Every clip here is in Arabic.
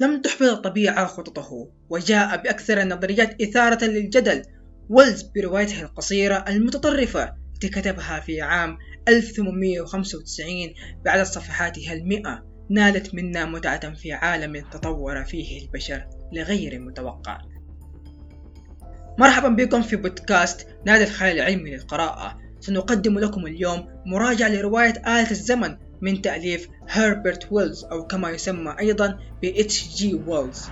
لم تحبط الطبيعة خططه وجاء بأكثر النظريات إثارة للجدل ويلز بروايته القصيرة المتطرفة التي كتبها في عام 1895 بعد صفحاتها المئة نالت منا متعة في عالم تطور فيه البشر لغير متوقع. مرحبا بكم في بودكاست نادي الخيال العلمي للقراءة. سنقدم لكم اليوم مراجعة لرواية آلة الزمن من تأليف هربرت ويلز أو كما يسمى أيضا ب جي ويلز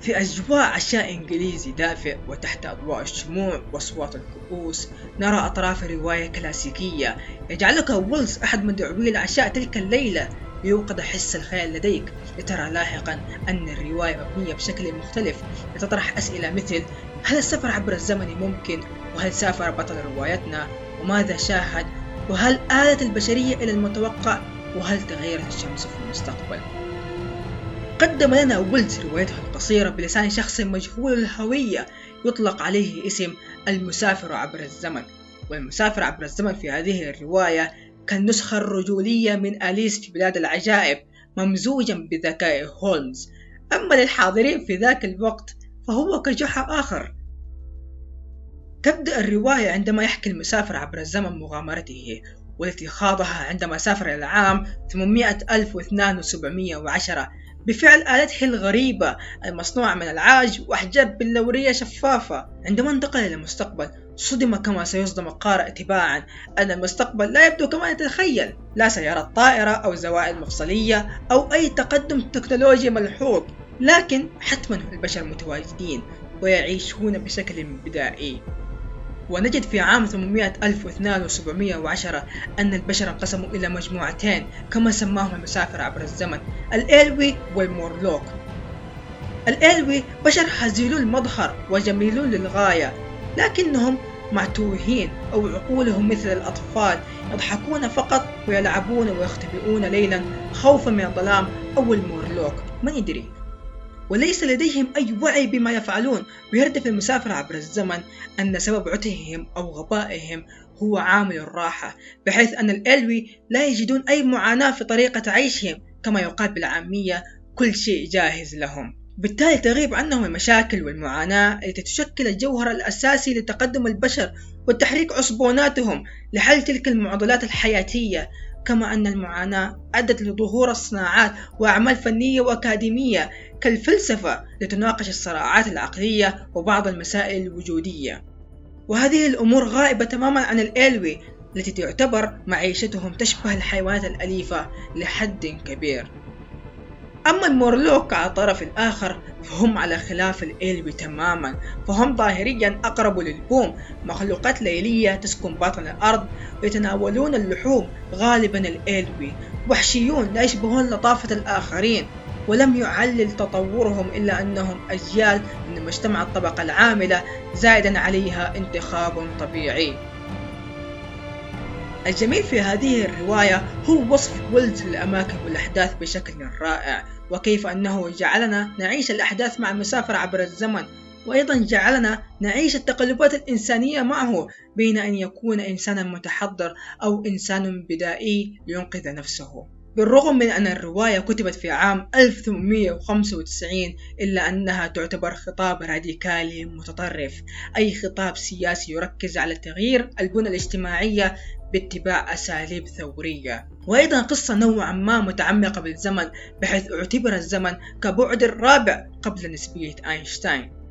في أجواء عشاء إنجليزي دافئ وتحت أضواء الشموع وأصوات الكؤوس نرى أطراف رواية كلاسيكية يجعلك ويلز أحد مدعوي العشاء تلك الليلة ليوقظ حس الخيال لديك لترى لاحقا أن الرواية مبنية بشكل مختلف لتطرح أسئلة مثل هل السفر عبر الزمن ممكن؟ وهل سافر بطل روايتنا؟ وماذا شاهد؟ وهل آلت البشرية إلى المتوقع؟ وهل تغيرت الشمس في المستقبل؟ قدم لنا ويلز روايته القصيرة بلسان شخص مجهول الهوية يطلق عليه اسم المسافر عبر الزمن والمسافر عبر الزمن في هذه الرواية كالنسخة الرجولية من أليس في بلاد العجائب ممزوجا بذكاء هولمز أما للحاضرين في ذاك الوقت فهو كجحا آخر تبدأ الرواية عندما يحكي المسافر عبر الزمن مغامرته والتي خاضها عندما سافر إلى العام 800 ألف واثنان وسبعمية وعشرة بفعل آلته الغريبة المصنوعة من العاج وأحجاب بلورية شفافة. عندما انتقل إلى المستقبل صدم كما سيصدم القارئ تباعا أن المستقبل لا يبدو كما يتخيل. لا سيارات طائرة أو زوائد مفصلية أو أي تقدم تكنولوجي ملحوظ لكن حتما البشر متواجدين ويعيشون بشكل بدائي. ونجد في عام 800 ألف واثنان وسبعمية وعشرة أن البشر انقسموا إلى مجموعتين كما سماهم المسافر عبر الزمن الإلوي والمورلوك. الإلوي بشر هزيلو المظهر وجميلون للغاية لكنهم معتوهين أو عقولهم مثل الأطفال يضحكون فقط ويلعبون ويختبئون ليلا خوفا من الظلام أو المورلوك. من يدري؟ وليس لديهم أي وعي بما يفعلون. ويردف المسافر عبر الزمن أن سبب عتههم أو غبائهم هو عامل الراحة بحيث أن الألوي لا يجدون أي معاناة في طريقة عيشهم كما يقال بالعامية كل شيء جاهز لهم. بالتالي تغيب عنهم المشاكل والمعاناة التي تشكل الجوهر الأساسي لتقدم البشر وتحريك عصبوناتهم لحل تلك المعضلات الحياتية. كما أن المعاناة أدت لظهور الصناعات وأعمال فنية وأكاديمية كالفلسفة لتناقش الصراعات العقلية وبعض المسائل الوجودية. وهذه الأمور غائبة تماما عن الإلوي التي تعتبر معيشتهم تشبه الحيوانات الأليفة لحد كبير. أما المورلوك على الطرف الآخر فهم على خلاف الإلوي تماما. فهم ظاهريا أقرب للبوم. مخلوقات ليلية تسكن باطن الأرض ويتناولون اللحوم غالبا الإلوي. وحشيون لا يشبهون لطافة الآخرين. ولم يعلل تطورهم إلا أنهم أجيال من مجتمع الطبقة العاملة زائدا عليها انتخاب طبيعي. الجميل في هذه الرواية هو وصف ويلز للأماكن والأحداث بشكل رائع وكيف أنه جعلنا نعيش الأحداث مع المسافر عبر الزمن وأيضا جعلنا نعيش التقلبات الإنسانية معه بين أن يكون إنسانا متحضر أو إنسان بدائي لينقذ نفسه. بالرغم من أن الرواية كتبت في عام 1895 إلا أنها تعتبر خطاب راديكالي متطرف أي خطاب سياسي يركز على تغيير البنى الاجتماعية باتباع أساليب ثورية. وأيضا قصة نوعا ما متعمقة بالزمن بحيث اعتبر الزمن كبعد الرابع قبل نسبية أينشتاين.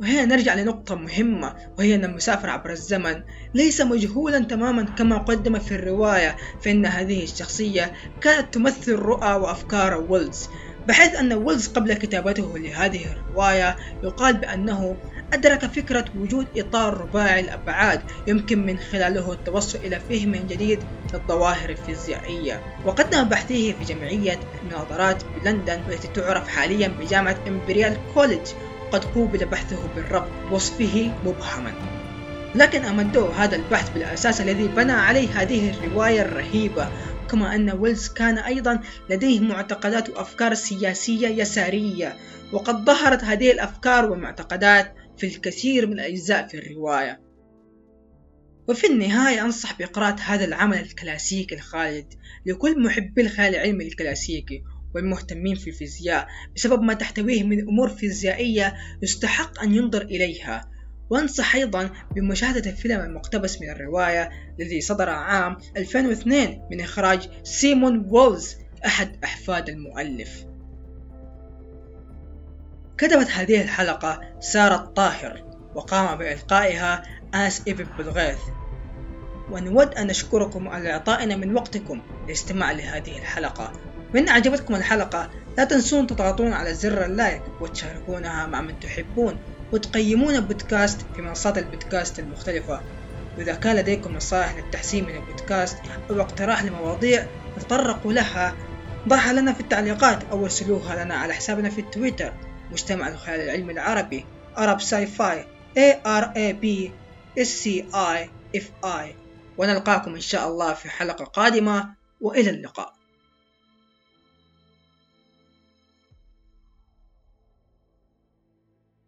وهنا نرجع لنقطة مهمة وهي أن المسافر عبر الزمن ليس مجهولا تماما كما قدم في الرواية فإن هذه الشخصية كانت تمثل رؤى وأفكار ويلز بحيث أن ويلز قبل كتابته لهذه الرواية يقال بأنه أدرك فكرة وجود إطار رباعي الأبعاد يمكن من خلاله التوصل إلى فهم جديد للظواهر الفيزيائية. وقدم بحثه في جمعية المناظرات بلندن والتي تعرف حاليا بجامعة إمبريال كوليدج وقد قوبل بحثه بالرفض بوصفه مبهما. لكن أمده هذا البحث بالأساس الذي بنى عليه هذه الرواية الرهيبة كما أن ويلز كان أيضا لديه معتقدات وأفكار سياسية يسارية وقد ظهرت هذه الأفكار والمعتقدات في الكثير من الأجزاء في الرواية. وفي النهاية أنصح بقراءة هذا العمل الكلاسيكي الخالد لكل محبي الخيال العلمي الكلاسيكي والمهتمين في الفيزياء بسبب ما تحتويه من أمور فيزيائية يستحق أن ينظر إليها. وأنصح أيضا بمشاهدة الفيلم المقتبس من الرواية الذي صدر عام 2002 من إخراج سيمون وولز أحد أحفاد المؤلف. كتبت هذه الحلقة سارة الطاهر وقام بإلقائها أوس بن بلغيث. ونود أن نشكركم على إعطائنا من وقتكم للاستماع لهذه الحلقة. وإن أعجبتكم الحلقة لا تنسون تضغطون على زر ال like وتشاركونها مع من تحبون وتقيمون البودكاست في منصات البودكاست المختلفة. وإذا كان لديكم نصائح للتحسين من البودكاست أو اقتراح لمواضيع تطرقوا لها ضعها لنا في التعليقات أو ارسلوها لنا على حسابنا في التويتر مجتمع الخيال العلمي العربي Arab Sci-Fi A R A B S C I F I. ونلقاكم إن شاء الله في حلقة قادمة وإلى اللقاء.